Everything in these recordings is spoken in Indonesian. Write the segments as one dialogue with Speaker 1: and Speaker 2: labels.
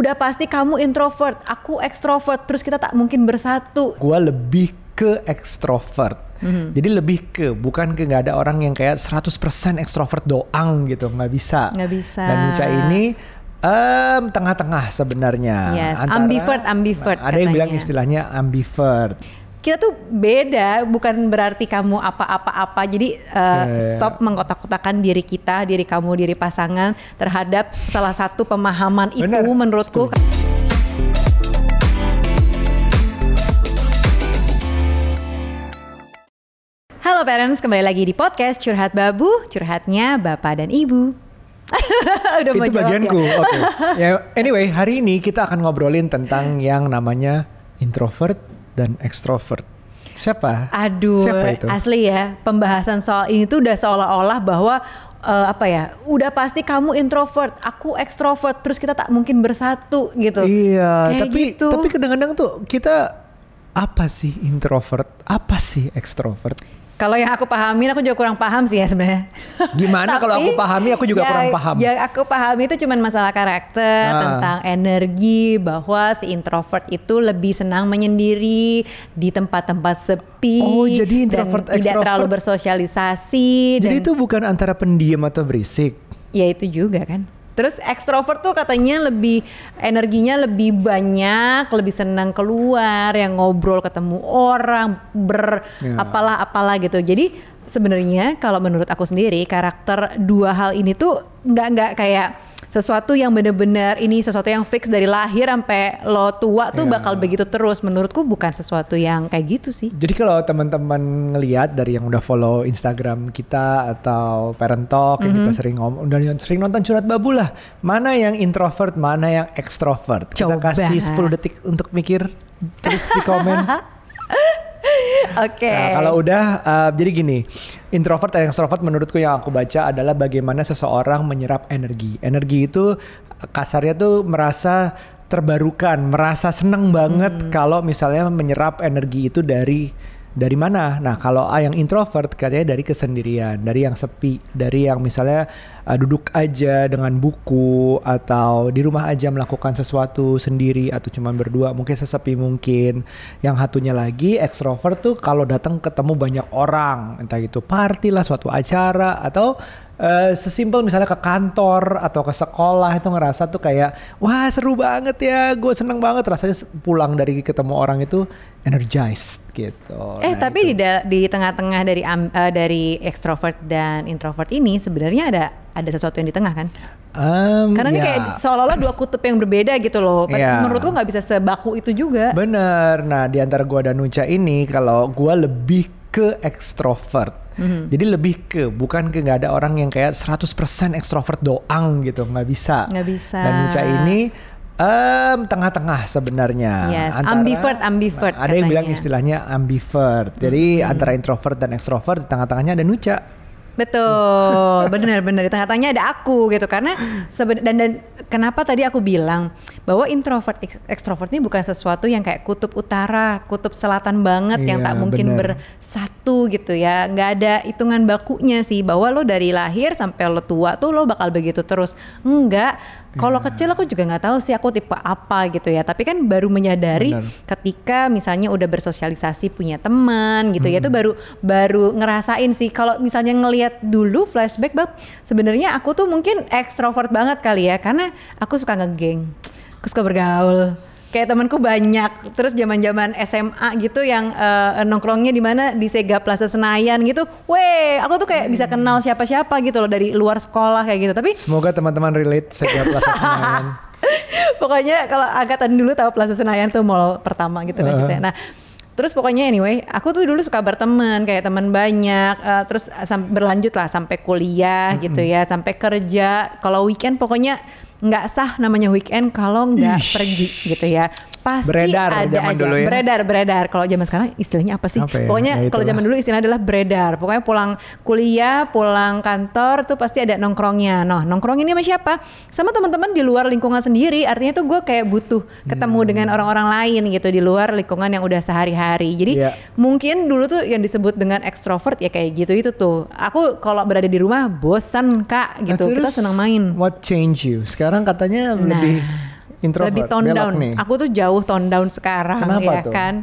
Speaker 1: udah pasti kamu introvert, aku ekstrovert, terus kita tak mungkin bersatu.
Speaker 2: Gua lebih ke ekstrovert.
Speaker 1: Mhm.
Speaker 2: Jadi lebih ke bukan ke nggak ada orang yang kayak 100% ekstrovert doang gitu, nggak bisa.
Speaker 1: Nggak bisa.
Speaker 2: Dan Nuca ini em, tengah-tengah sebenarnya.
Speaker 1: Yes, ambivert, ambivert
Speaker 2: Nah, ada yang bilang
Speaker 1: katanya.
Speaker 2: istilahnya ambivert.
Speaker 1: Kita tuh beda, bukan berarti kamu apa-apa-apa. Jadi uh,
Speaker 2: Ya, ya.
Speaker 1: stop mengkotak-kotakan diri kita, diri kamu, diri pasangan terhadap salah satu pemahaman itu
Speaker 2: Benar,
Speaker 1: menurutku. Halo parents, kembali lagi di podcast Curhat Babu, curhatnya Bapak dan Ibu. Udah mau
Speaker 2: itu
Speaker 1: jawab
Speaker 2: bagianku.
Speaker 1: ya?
Speaker 2: Oke. Ya, anyway, hari ini kita akan ngobrolin tentang yang namanya introvert dan extrovert. Siapa?
Speaker 1: Aduh,
Speaker 2: Siapa itu?
Speaker 1: asli ya pembahasan soal ini tuh udah seolah-olah bahwa eh, apa ya, udah pasti kamu introvert, aku ekstrovert, terus kita tak mungkin bersatu gitu.
Speaker 2: Iya,
Speaker 1: Kayak
Speaker 2: tapi
Speaker 1: gitu.
Speaker 2: tapi kadang-kadang tuh kita apa sih introvert? Apa sih extrovert?
Speaker 1: Kalau yang aku pahamin, aku juga kurang paham sih ya sebenarnya.
Speaker 2: Gimana kalau aku pahami, aku juga
Speaker 1: ya-
Speaker 2: kurang paham.
Speaker 1: Yang aku pahami itu cuman masalah karakter,
Speaker 2: Ah.
Speaker 1: tentang energi, bahwa si introvert itu lebih senang menyendiri di tempat-tempat sepi.
Speaker 2: Oh, jadi introvert,
Speaker 1: dan tidak terlalu bersosialisasi.
Speaker 2: Jadi
Speaker 1: dan-
Speaker 2: itu bukan antara pendiam atau berisik.
Speaker 1: Ya itu juga kan. Terus ekstrovert tuh katanya lebih energinya lebih banyak, lebih senang keluar, yang ngobrol ketemu orang, ber
Speaker 2: Ya.
Speaker 1: apalah apalah gitu. Jadi sebenarnya kalau menurut aku sendiri karakter dua hal ini tuh nggak nggak kayak sesuatu yang bener-bener ini sesuatu yang fix dari lahir sampai lo tua tuh
Speaker 2: Ya.
Speaker 1: bakal begitu terus. Menurutku bukan sesuatu yang kayak gitu sih.
Speaker 2: Jadi kalau teman-teman ngelihat dari yang udah follow Instagram kita atau Parent Talk yang
Speaker 1: Mhm.
Speaker 2: kita sering ngomong, udah sering nonton curhat babu lah. Mana yang introvert, mana yang extrovert. Kita kasih 10 detik untuk mikir, tulis di komen.
Speaker 1: Oke.
Speaker 2: Nah, kalau udah, uh, jadi gini, introvert dan extrovert menurutku yang aku baca adalah bagaimana seseorang menyerap energi. Energi itu kasarnya tuh merasa terbarukan, merasa senang banget
Speaker 1: Hmm.
Speaker 2: kalau misalnya menyerap energi itu dari dari mana? Nah, kalau ah, yang introvert katanya dari kesendirian, dari yang sepi, dari yang misalnya uh, duduk aja dengan buku atau di rumah aja melakukan sesuatu sendiri atau cuman berdua, mungkin sesepi mungkin. Yang satunya lagi ekstrovert tuh kalau datang ketemu banyak orang, entah itu party lah, suatu acara atau eh, sesimpel misalnya ke kantor atau ke sekolah itu ngerasa tuh kayak wah seru banget ya, gue seneng banget rasanya pulang dari ketemu orang itu energized gitu.
Speaker 1: Eh
Speaker 2: Nah,
Speaker 1: tapi
Speaker 2: itu.
Speaker 1: di da- di tengah-tengah dari am- eh, dari extrovert dan introvert ini sebenarnya ada ada sesuatu yang di tengah kan?
Speaker 2: Em,
Speaker 1: Karena ini
Speaker 2: ya.
Speaker 1: kayak seolah-olah dua kutub yang berbeda gitu loh. Pad-
Speaker 2: Iya.
Speaker 1: Menurutku nggak bisa sebaku itu juga.
Speaker 2: Bener. Nah, di antara gua dan Nuca ini kalau gua lebih ke ekstrovert.
Speaker 1: Mhm.
Speaker 2: Jadi lebih ke bukan ke nggak ada orang yang kayak 100% ekstrovert doang gitu, nggak bisa.
Speaker 1: Nggak bisa.
Speaker 2: Dan Nuca ini em, tengah-tengah sebenarnya.
Speaker 1: Yes, ambivert, ambivert
Speaker 2: Nah, ada yang bilang
Speaker 1: katanya.
Speaker 2: istilahnya ambivert. Jadi antara introvert dan ekstrovert di tengah-tengahnya ada Nuca.
Speaker 1: Betul, benar-benar di tengah-tengahnya ada aku gitu karena seben- dan dan kenapa tadi aku bilang bahwa introvert eks- ekstrovert ini bukan sesuatu yang kayak kutub utara, kutub selatan banget yang
Speaker 2: Iya,
Speaker 1: tak mungkin
Speaker 2: benar.
Speaker 1: bersatu gitu ya. nggak ada hitungan bakunya sih bahwa lo dari lahir sampai lo tua tuh lo bakal begitu terus. Enggak. Kalau
Speaker 2: Iya.
Speaker 1: kecil aku juga nggak tahu sih aku tipe apa gitu ya. Tapi kan baru menyadari
Speaker 2: Benar.
Speaker 1: ketika misalnya udah bersosialisasi punya teman gitu ya
Speaker 2: Hmm.
Speaker 1: itu baru baru ngerasain sih kalau misalnya ngelihat dulu flashback bab sebenarnya aku tuh mungkin ekstrovert banget kali ya karena aku suka ngegeng aku suka bergaul kayak temanku banyak terus zaman-zaman SMA gitu yang eh, nongkrongnya di mana di Sega Plaza Senayan gitu weh aku tuh kayak bisa kenal siapa-siapa gitu loh dari luar sekolah kayak gitu tapi
Speaker 2: Semoga teman-teman relate setiap Plaza Senayan.
Speaker 1: pokoknya kalau angkatan dulu tahu Plaza Senayan tuh mall pertama gitu kan ceritanya. Nah, terus pokoknya anyway, aku tuh dulu suka berteman kayak teman banyak, eh, terus berlanjut lah sampai kuliah gitu ya, sampai kerja. Kalau weekend pokoknya nggak sah namanya weekend kalau nggak pergi gitu ya. Pasti
Speaker 2: Beredar
Speaker 1: ada
Speaker 2: zaman
Speaker 1: aja.
Speaker 2: dulu ya.
Speaker 1: Beredar, beredar. Kalau zaman sekarang istilahnya apa sih?
Speaker 2: Apa ya?
Speaker 1: Pokoknya
Speaker 2: Ya,
Speaker 1: kalau zaman dulu istilahnya adalah beredar. Pokoknya pulang kuliah, pulang kantor tuh pasti ada nongkrongnya. Nah, nongkrong ini sama siapa? Sama teman-teman di luar lingkungan sendiri. Artinya tuh gue kayak butuh ketemu
Speaker 2: Hmm.
Speaker 1: dengan orang-orang lain gitu di luar lingkungan yang udah sehari-hari. Jadi
Speaker 2: Iya.
Speaker 1: mungkin dulu tuh yang disebut dengan ekstrovert ya kayak gitu itu tuh. Aku kalau berada di rumah bosan kak gitu.
Speaker 2: Nah,
Speaker 1: Kita senang main.
Speaker 2: What change you? Sekarang katanya
Speaker 1: Nah,
Speaker 2: lebih Introvert,
Speaker 1: lebih tone down.
Speaker 2: nih.
Speaker 1: Aku tuh jauh tone down sekarang
Speaker 2: Kenapa
Speaker 1: ya
Speaker 2: tuh?
Speaker 1: kan.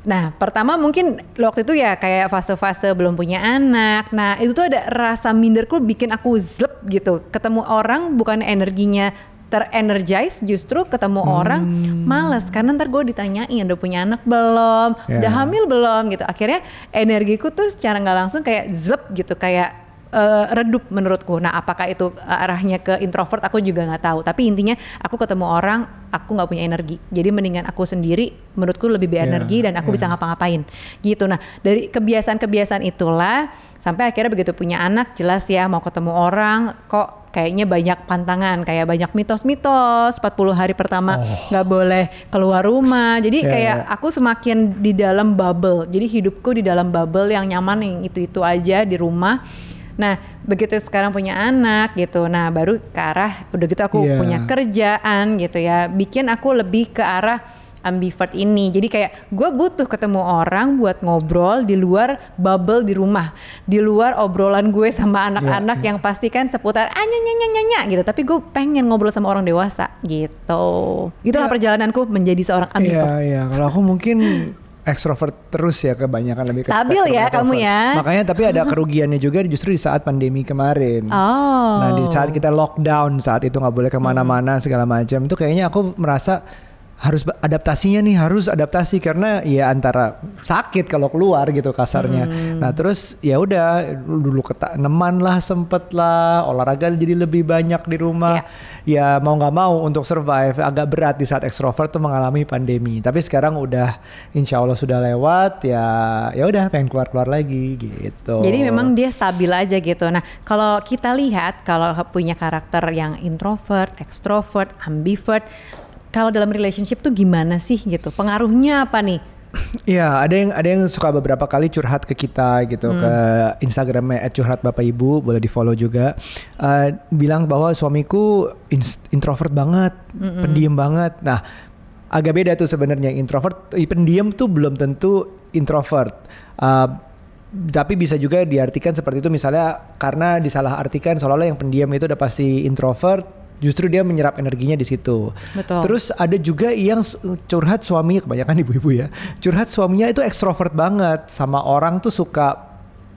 Speaker 1: Nah, pertama mungkin waktu itu ya kayak fase-fase belum punya anak. Nah, itu tuh ada rasa minderku bikin aku zlep gitu. Ketemu orang bukan energinya terenergize justru ketemu
Speaker 2: Hmm.
Speaker 1: orang males karena ntar gue ditanyain udah punya anak belum
Speaker 2: Ya.
Speaker 1: udah hamil belum gitu akhirnya energiku tuh secara nggak langsung kayak zlep gitu kayak eh, redup menurutku. Nah apakah itu arahnya ke introvert aku juga nggak tahu. Tapi intinya aku ketemu orang aku nggak punya energi. Jadi mendingan aku sendiri menurutku lebih berenergi dan aku
Speaker 2: ya.
Speaker 1: bisa ngapa-ngapain. Gitu. Nah dari kebiasaan-kebiasaan itulah sampai akhirnya begitu punya anak jelas ya mau ketemu orang kok kayaknya banyak pantangan. Kayak banyak mitos-mitos 40 hari pertama nggak boleh keluar rumah. Jadi
Speaker 2: Oh. Ya,
Speaker 1: kayak
Speaker 2: ya.
Speaker 1: aku semakin di dalam bubble. Jadi hidupku di dalam bubble yang nyaman yang itu-itu aja di rumah nah begitu sekarang punya anak gitu nah baru ke arah udah gitu aku
Speaker 2: Iya.
Speaker 1: punya kerjaan gitu ya bikin aku lebih ke arah ambivert ini jadi kayak gue butuh ketemu orang buat ngobrol di luar bubble di rumah di luar obrolan gue sama anak-anak yang pasti kan seputar ah nyanya nyanya nyanya gitu tapi gue pengen ngobrol sama orang dewasa gitu itulah
Speaker 2: Ya.
Speaker 1: perjalananku menjadi seorang ambivert
Speaker 2: Iya, iya. Kalau aku mungkin ekstrovert terus ya kebanyakan lebih ke
Speaker 1: Stabil ya kamu ya.
Speaker 2: Makanya tapi ada kerugiannya juga justru di saat pandemi kemarin.
Speaker 1: oh
Speaker 2: Nah di saat kita lockdown saat itu nggak boleh ke mana-mana segala macam itu kayaknya aku merasa harus adaptasinya nih harus adaptasi karena ya antara sakit kalau keluar gitu kasarnya. Nah terus ya udah dulu ketaneman lah sempet lah olahraga jadi lebih banyak di rumah. Ya mau nggak mau untuk survive agak berat di saat ekstrovert tuh mengalami pandemi. Tapi sekarang udah insya Allah sudah lewat ya ya udah pengen keluar-keluar lagi gitu.
Speaker 1: Jadi memang dia stabil aja gitu. Nah, kalau kita lihat kalau punya karakter yang introvert, extrovert, ambivert, kalau dalam relationship tuh gimana sih gitu? Pengaruhnya apa nih?
Speaker 2: Iya, ada yang ada yang suka beberapa kali curhat ke kita gitu ke Instagramnya @curhat bapak ibu boleh di follow juga. Eh, bilang bahwa suamiku introvert banget, pendiam banget. Nah, agak beda tuh sebenarnya introvert, pendiam tuh belum tentu introvert. Eh, tapi bisa juga diartikan seperti itu misalnya karena disalahartikan seolah-olah yang pendiam itu udah pasti introvert justru dia menyerap energinya di situ.
Speaker 1: Betul.
Speaker 2: Terus ada juga yang curhat suaminya kebanyakan ibu-ibu ya. Curhat suaminya itu ekstrovert banget sama orang tuh suka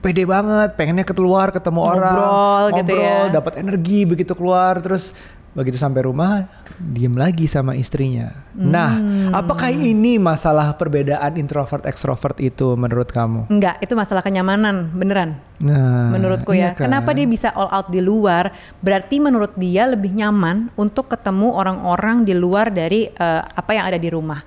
Speaker 2: pede banget, pengennya keluar ketemu orang,
Speaker 1: Ngobrol gitu ya.
Speaker 2: dapat energi begitu keluar terus begitu sampai rumah diem lagi sama istrinya. Nah,
Speaker 1: Hmm.
Speaker 2: apakah ini masalah perbedaan introvert ekstrovert itu menurut kamu?
Speaker 1: Enggak, itu masalah kenyamanan, beneran.
Speaker 2: Nah,
Speaker 1: menurutku
Speaker 2: iya
Speaker 1: ya.
Speaker 2: kan?
Speaker 1: Kenapa dia bisa all out di luar? Berarti menurut dia lebih nyaman untuk ketemu orang-orang di luar dari eh, apa yang ada di rumah.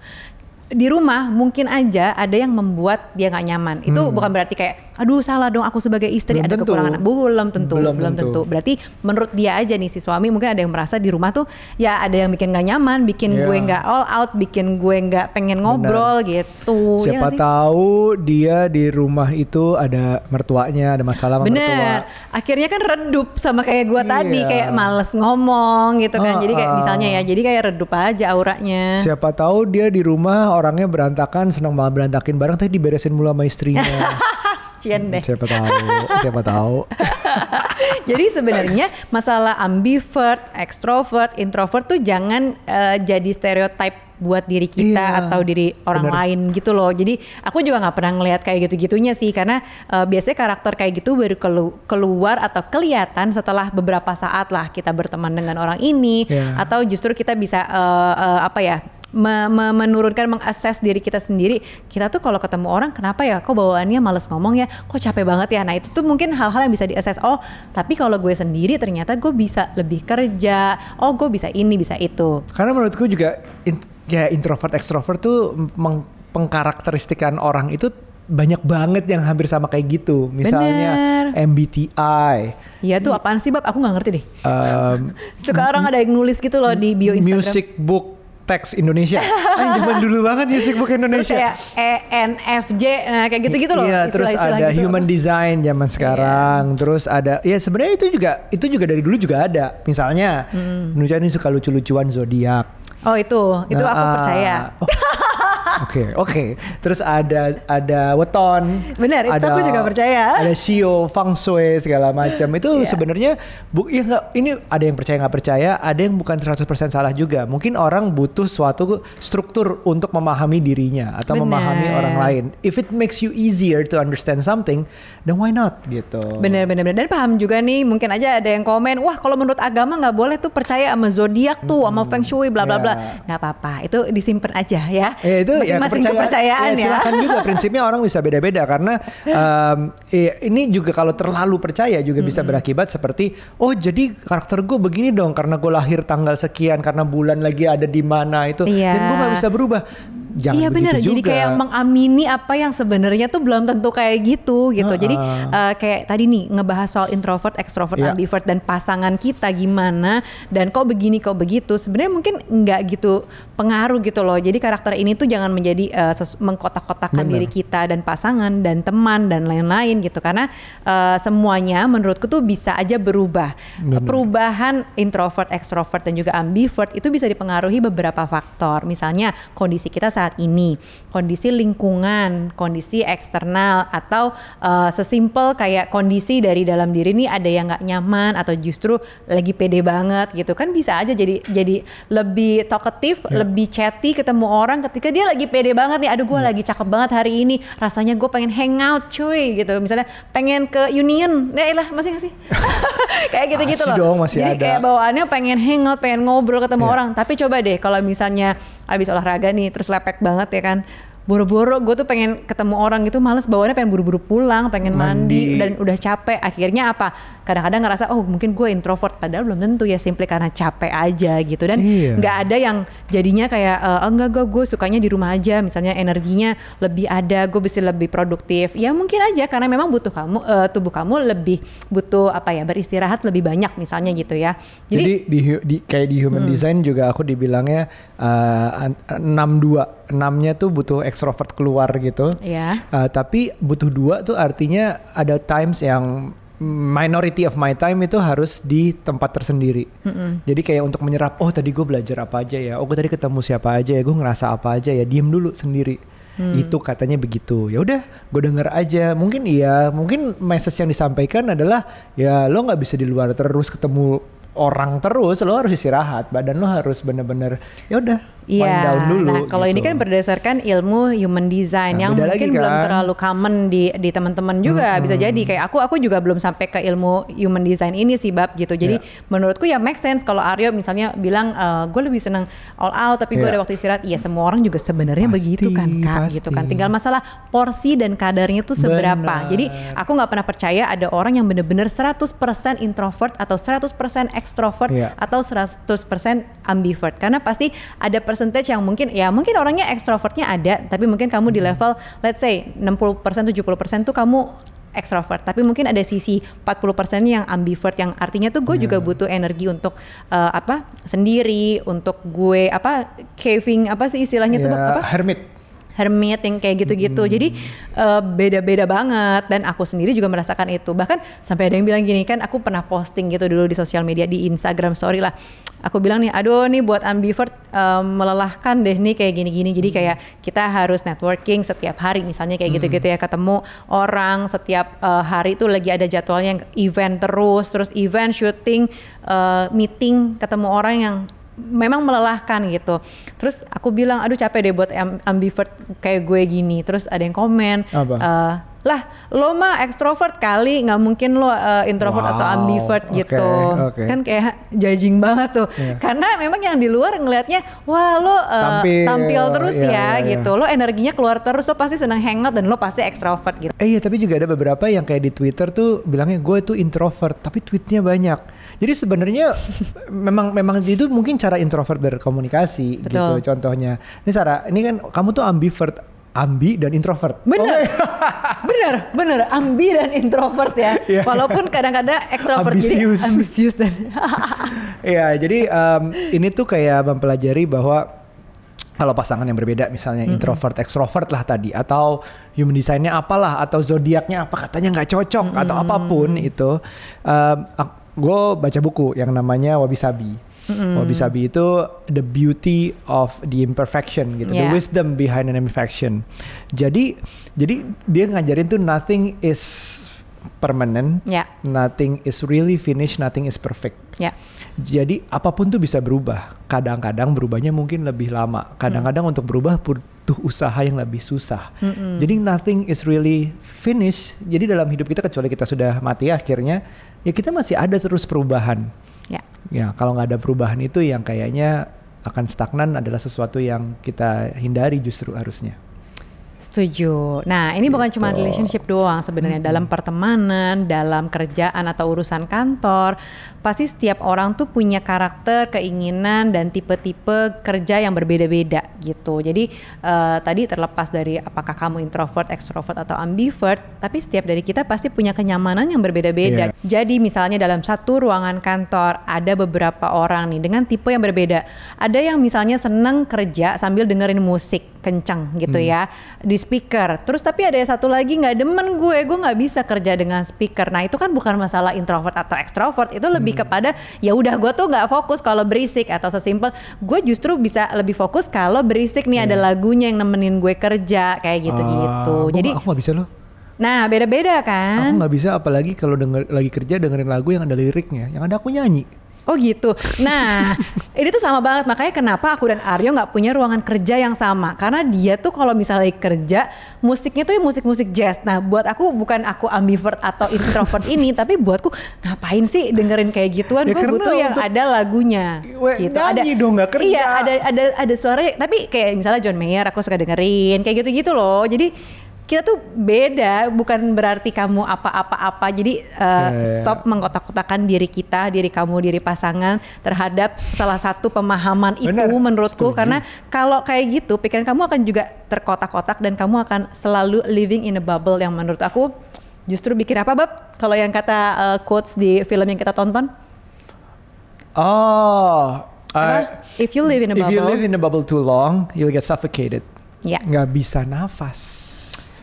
Speaker 1: Di rumah mungkin aja ada yang membuat dia nggak nyaman. Itu bukan berarti kayak, aduh salah dong aku sebagai istri
Speaker 2: Hmm. Belum
Speaker 1: ada
Speaker 2: tentu.
Speaker 1: kekurangan. Belum tentu,
Speaker 2: Belum
Speaker 1: belum,
Speaker 2: tentu.
Speaker 1: tentu. Berarti menurut dia aja nih si suami mungkin ada yang merasa di rumah tuh ya ada yang bikin nggak nyaman, bikin
Speaker 2: Iya.
Speaker 1: gue nggak all out, bikin gue nggak pengen ngobrol gitu. Iya
Speaker 2: Siapa
Speaker 1: sih?
Speaker 2: tahu dia di rumah itu ada mertuanya, ada masalah sama mertua.
Speaker 1: Bener, akhirnya kan redup sama kayak gua tadi
Speaker 2: Iya.
Speaker 1: kayak males ngomong gitu kan. jadi kayak
Speaker 2: ah.
Speaker 1: misalnya ya, jadi kayak redup aja auranya.
Speaker 2: Siapa tahu dia di rumah orangnya berantakan, senang banget berantakin barang, tapi diberesin mulu sama istrinya.
Speaker 1: Cien deh.
Speaker 2: siapa tahu, siapa tahu.
Speaker 1: jadi sebenarnya masalah ambivert, extrovert, introvert tuh jangan eh, jadi stereotype buat diri kita
Speaker 2: Iya,
Speaker 1: atau diri orang
Speaker 2: bener.
Speaker 1: lain gitu loh. Jadi aku juga nggak pernah ngelihat kayak gitu-gitunya sih karena eh, biasanya karakter kayak gitu baru kelu- keluar atau kelihatan setelah beberapa saat lah kita berteman dengan orang ini
Speaker 2: Iya.
Speaker 1: atau justru kita bisa eh, eh, apa ya me- me- menurunkan mengakses diri kita sendiri. Kita tuh kalau ketemu orang kenapa ya? Kok bawaannya males ngomong ya? Kok capek banget ya? Nah itu tuh mungkin hal-hal yang bisa diakses oh tapi kalau gue sendiri ternyata gue bisa lebih kerja. Oh gue bisa ini bisa itu.
Speaker 2: Karena menurutku juga in- ya introvert ekstrovert tuh meng- pengkarakteristikan orang itu banyak banget yang hampir sama kayak gitu. Misalnya
Speaker 1: Bener.
Speaker 2: MBTI,
Speaker 1: Iya tuh apaan sih bab? Aku nggak ngerti deh.
Speaker 2: Um,
Speaker 1: suka orang ada yang nulis gitu loh di bio Instagram.
Speaker 2: Music Book Text Indonesia. ah, zaman dulu banget Music Book
Speaker 1: terus
Speaker 2: Indonesia.
Speaker 1: kayak ENFJ nah kayak gitu-gitu loh
Speaker 2: Iya, terus
Speaker 1: istilah-istilah
Speaker 2: ada
Speaker 1: gitu.
Speaker 2: human design zaman sekarang. Terus ada ya sebenarnya itu juga itu juga dari dulu juga ada. Misalnya,
Speaker 1: Hmm.
Speaker 2: Nucha ini suka lucu-lucuan zodiak.
Speaker 1: oh itu itu
Speaker 2: Nah,
Speaker 1: aku
Speaker 2: ah,
Speaker 1: percaya
Speaker 2: oh, Oke, oke. Terus ada ada weton.
Speaker 1: Benar, itu aku juga percaya.
Speaker 2: Ada shio, feng shui segala macam. Itu
Speaker 1: Iya.
Speaker 2: sebenarnya bu ya nggak ini ada yang percaya nggak percaya, ada yang bukan 100% salah juga. Mungkin orang butuh suatu struktur untuk memahami dirinya atau
Speaker 1: Benar.
Speaker 2: memahami orang lain. If it makes you easier to understand something, then why not gitu.
Speaker 1: Bener bener bener dan paham juga nih mungkin aja ada yang komen wah kalau menurut agama nggak boleh tuh percaya sama zodiak tuh sama feng shui bla bla bla
Speaker 2: Ya.
Speaker 1: nggak apa-apa itu disimpan aja ya
Speaker 2: Ya itu ya
Speaker 1: masing-masing kepercayaan ya,
Speaker 2: silakan juga prinsipnya orang bisa beda-beda karena um, ini juga kalau terlalu percaya juga bisa berakibat seperti oh jadi karakter gue begini dong karena gue lahir tanggal sekian karena bulan lagi ada di mana itu
Speaker 1: Iya.
Speaker 2: dan gue nggak bisa berubah. Jangan
Speaker 1: iya benar, jadi kayak mengamini apa yang sebenarnya tuh belum tentu kayak gitu gitu. Jadi eh, kayak tadi nih ngebahas soal introvert, extrovert,
Speaker 2: Iya.
Speaker 1: ambivert dan pasangan kita gimana dan kok begini kok begitu. Sebenarnya mungkin nggak gitu pengaruh gitu loh. Jadi karakter ini tuh jangan menjadi ses- mengkotak-kotakan diri kita dan pasangan dan teman dan lain-lain gitu. Karena eh, semuanya menurutku tuh bisa aja berubah.
Speaker 2: Benar.
Speaker 1: Perubahan introvert, extrovert dan juga ambivert itu bisa dipengaruhi beberapa faktor. Misalnya kondisi kita saat ini, kondisi lingkungan, kondisi eksternal atau uh, sesimpel kayak kondisi dari dalam diri ini ada yang nggak nyaman atau justru lagi pede banget gitu kan bisa aja jadi jadi lebih talkative,
Speaker 2: Ya.
Speaker 1: lebih chatty ketemu orang ketika dia lagi pede banget nih. Aduh gue
Speaker 2: Ya.
Speaker 1: lagi cakep banget hari ini. Rasanya gue pengen hangout cuy gitu. Misalnya pengen ke Union. Ya lah masih gak sih? kayak gitu-gitu
Speaker 2: Masih
Speaker 1: loh.
Speaker 2: dong, masih
Speaker 1: Jadi
Speaker 2: ada.
Speaker 1: kayak bawaannya pengen hangout, pengen ngobrol ketemu
Speaker 2: Iya.
Speaker 1: orang. Tapi coba deh kalau misalnya abis olahraga nih terus lepek banget ya kan. Boro-boro gue tuh pengen ketemu orang gitu males bawaannya pengen buru-buru pulang, pengen
Speaker 2: Mandi.
Speaker 1: mandi, dan udah capek. Akhirnya apa? Kadang-kadang ngerasa oh mungkin gue introvert padahal belum tentu ya simply karena capek aja gitu dan
Speaker 2: Iya.
Speaker 1: nggak ada yang jadinya kayak eh, "Oh, enggak gue gue sukanya di rumah aja misalnya energinya lebih ada gue bisa lebih produktif ya mungkin aja karena memang butuh kamu eh, tubuh kamu lebih butuh apa ya beristirahat lebih banyak misalnya gitu ya
Speaker 2: Jadi,
Speaker 1: jadi,
Speaker 2: di, di kayak di human design juga aku dibilangnya uh, enam dua enamnya tuh butuh extrovert keluar gitu.
Speaker 1: ya
Speaker 2: Uh, tapi butuh dua tuh artinya ada times yang minority of my time itu harus di tempat tersendiri. Jadi kayak untuk menyerap, oh tadi gue belajar apa aja ya, oh gue tadi ketemu siapa aja ya, gue ngerasa apa aja ya, diem dulu sendiri. Itu katanya begitu. Ya udah, gue denger aja. Mungkin iya, mungkin message yang disampaikan adalah ya lo nggak bisa di luar terus ketemu orang terus, lo harus istirahat. Badan lo harus bener-bener ya udah
Speaker 1: Iya,
Speaker 2: down dulu.
Speaker 1: nah kalau ini
Speaker 2: gitu.
Speaker 1: kan berdasarkan ilmu human design
Speaker 2: Nah,
Speaker 1: yang mungkin
Speaker 2: lagi
Speaker 1: belum
Speaker 2: kan.
Speaker 1: terlalu common di di teman-teman juga bisa jadi kayak aku aku juga belum sampai ke ilmu human design ini sih bab gitu. Jadi
Speaker 2: Iya.
Speaker 1: menurutku ya make sense kalau Aryo misalnya bilang gue lebih seneng all out tapi gue
Speaker 2: Iya.
Speaker 1: ada waktu istirahat. Iya semua orang juga sebenarnya
Speaker 2: Pasti,
Speaker 1: begitu kan kak gitu kan.
Speaker 2: pasti.
Speaker 1: Tinggal masalah porsi dan kadarnya tuh seberapa.
Speaker 2: Benar.
Speaker 1: Jadi aku nggak pernah percaya ada orang yang bener-bener 100% introvert atau 100% extrovert
Speaker 2: Iya.
Speaker 1: atau 100% ambivert karena pasti ada percentage yang mungkin ya mungkin orangnya ekstrovertnya ada tapi mungkin kamu
Speaker 2: Hmm.
Speaker 1: di level let's say 60% 70% tuh kamu ekstrovert tapi mungkin ada sisi 40% yang ambivert yang artinya tuh gue
Speaker 2: Iya.
Speaker 1: juga butuh energi untuk eh, apa sendiri untuk gue apa caving apa sih istilahnya tuh
Speaker 2: Ya,
Speaker 1: apa
Speaker 2: hermit.
Speaker 1: hermit yang kayak gitu-gitu. Jadi eh, beda-beda banget dan aku sendiri juga merasakan itu. Bahkan sampai ada yang bilang gini kan aku pernah posting gitu dulu di sosial media di Instagram story lah. Aku bilang nih, aduh nih buat ambivert eh, melelahkan deh nih kayak gini-gini. Jadi kayak kita harus networking setiap hari misalnya kayak gitu-gitu ya ketemu orang setiap eh, hari itu lagi ada jadwalnya event terus, terus event syuting, eh, meeting, ketemu orang yang memang melelahkan gitu. Terus aku bilang, aduh capek deh buat am- ambivert kayak gue gini. Terus ada yang komen,
Speaker 2: Apa?
Speaker 1: eh, lah lo mah ekstrovert kali, nggak mungkin lo eh, introvert atau
Speaker 2: Wow,
Speaker 1: ambivert
Speaker 2: oke,
Speaker 1: gitu.
Speaker 2: oke.
Speaker 1: Kan kayak judging banget tuh.
Speaker 2: Iya.
Speaker 1: Karena memang yang di luar ngelihatnya, wah lo eh,
Speaker 2: Tampil,
Speaker 1: tampil, terus
Speaker 2: iya,
Speaker 1: ya
Speaker 2: iya, iya.
Speaker 1: gitu. Lo energinya keluar terus, lo pasti seneng hangout dan lo pasti ekstrovert gitu.
Speaker 2: Eh iya tapi juga ada beberapa yang kayak di Twitter tuh bilangnya gue tuh introvert tapi tweetnya banyak. Jadi sebenarnya memang memang itu mungkin cara introvert berkomunikasi
Speaker 1: Betul.
Speaker 2: gitu contohnya. Ini Sarah, ini kan kamu tuh ambivert, ambi dan introvert.
Speaker 1: Bener, bener, bener, ambi dan introvert ya.
Speaker 2: Iya.
Speaker 1: Walaupun kadang-kadang ekstrovert
Speaker 2: Ambisius.
Speaker 1: jadi ambisius dan
Speaker 2: Iya, jadi em, ini tuh kayak mempelajari bahwa kalau pasangan yang berbeda misalnya introvert extrovert lah tadi atau human design-nya apalah atau zodiaknya apa katanya nggak cocok atau apa pun itu gue baca buku yang namanya Wabi Sabi Wabi-sabi itu the beauty of the imperfection gitu, the
Speaker 1: Yeah.
Speaker 2: wisdom behind an imperfection. Jadi jadi dia ngajarin tuh nothing is permanent,
Speaker 1: Ya,
Speaker 2: nothing is really finished, nothing is perfect.
Speaker 1: ya.
Speaker 2: Jadi apa pun tuh bisa berubah. Kadang-kadang berubahnya mungkin lebih lama. Kadang-kadang untuk berubah butuh usaha yang lebih susah. Jadi nothing is really finished. Jadi dalam hidup kita kecuali kita sudah mati akhirnya, ya kita masih ada terus perubahan.
Speaker 1: Ya.
Speaker 2: Ya kalau nggak ada perubahan itu yang kayaknya akan stagnan adalah sesuatu yang kita hindari justru harusnya.
Speaker 1: Setuju. Nah, ini bukan cuma
Speaker 2: Gitu.
Speaker 1: relationship doang sebenarnya dalam pertemanan, dalam kerjaan atau urusan kantor, pasti setiap orang tuh punya karakter, keinginan dan tipe-tipe kerja yang berbeda-beda gitu. Jadi eh, tadi terlepas dari apakah kamu introvert, extrovert atau ambivert, tapi setiap dari kita pasti punya kenyamanan yang berbeda-beda.
Speaker 2: Iya.
Speaker 1: Jadi misalnya dalam satu ruangan kantor ada beberapa orang nih dengan tipe yang berbeda. Ada yang misalnya seneng kerja sambil dengerin musik kenceng gitu ya di speaker. Terus tapi ada satu lagi nggak demen gue, gue nggak bisa kerja dengan speaker. Nah itu kan bukan masalah introvert atau extrovert, itu lebih kepada ya udah gue tuh nggak fokus kalau berisik atau sesimpel gue justru bisa lebih fokus kalau berisik nih ada lagunya yang nemenin gue kerja kayak gitu-gitu.
Speaker 2: Ah,
Speaker 1: Jadi
Speaker 2: aku nggak bisa loh.
Speaker 1: nah beda-beda
Speaker 2: Aku
Speaker 1: kan.
Speaker 2: nggak bisa apalagi kalau denger lagi kerja dengerin lagu yang ada liriknya, yang ada aku nyanyi.
Speaker 1: Oh gitu. Nah, ini tuh sama banget. Makanya kenapa aku dan Aryo nggak punya ruangan kerja yang sama. Karena dia tuh kalau misalnya kerja, musiknya tuh musik-musik jazz. Nah, buat aku bukan aku ambivert atau introvert ini, tapi buatku ngapain sih dengerin kayak gituan?
Speaker 2: Ya,
Speaker 1: Gue butuh yang ada lagunya.
Speaker 2: Weh, nyanyi dong, nggak kerja.
Speaker 1: Iya, ada ada ada suara. Tapi kayak misalnya John Mayer, aku suka dengerin kayak gitu-gitu loh. Jadi kita tuh beda, bukan berarti kamu apa-apa-apa. Jadi uh,
Speaker 2: Ya, ya, ya.
Speaker 1: stop mengkotak-kotakan diri kita, diri kamu, diri pasangan terhadap salah satu pemahaman itu
Speaker 2: Benar,
Speaker 1: menurutku
Speaker 2: setuju.
Speaker 1: karena kalau kayak gitu pikiran kamu akan juga terkotak-kotak dan kamu akan selalu living in a bubble yang menurut aku justru bikin apa bab? Kalau yang kata uh, quotes di film yang kita tonton,
Speaker 2: Oh,
Speaker 1: apa? If you live in a
Speaker 2: if you
Speaker 1: bubble,
Speaker 2: live in a bubble too long, you'll get suffocated.
Speaker 1: ya
Speaker 2: Nggak bisa nafas.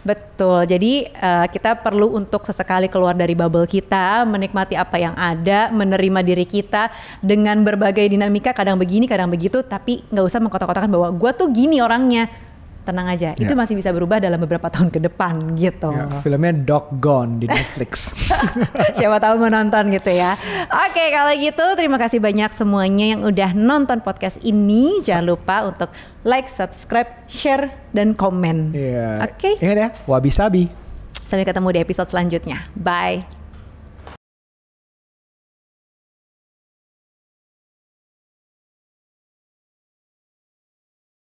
Speaker 1: Betul. Jadi uh, kita perlu untuk sesekali keluar dari bubble kita, menikmati apa yang ada, menerima diri kita dengan berbagai dinamika, kadang begini, kadang begitu, tapi nggak usah mengkotak-kotakan bahwa gue tuh gini orangnya. Tenang aja, itu
Speaker 2: Ya.
Speaker 1: masih bisa berubah dalam beberapa tahun ke depan gitu.
Speaker 2: Ya, filmnya Dog Gone di Netflix.
Speaker 1: Siapa tahu menonton gitu ya. Oke, kalau gitu terima kasih banyak semuanya yang udah nonton podcast ini. Jangan lupa untuk like, subscribe, share, dan komen.
Speaker 2: Iya.
Speaker 1: Oke,
Speaker 2: Ingat ya, wabi sabi.
Speaker 1: sampai ketemu di episode selanjutnya. Bye.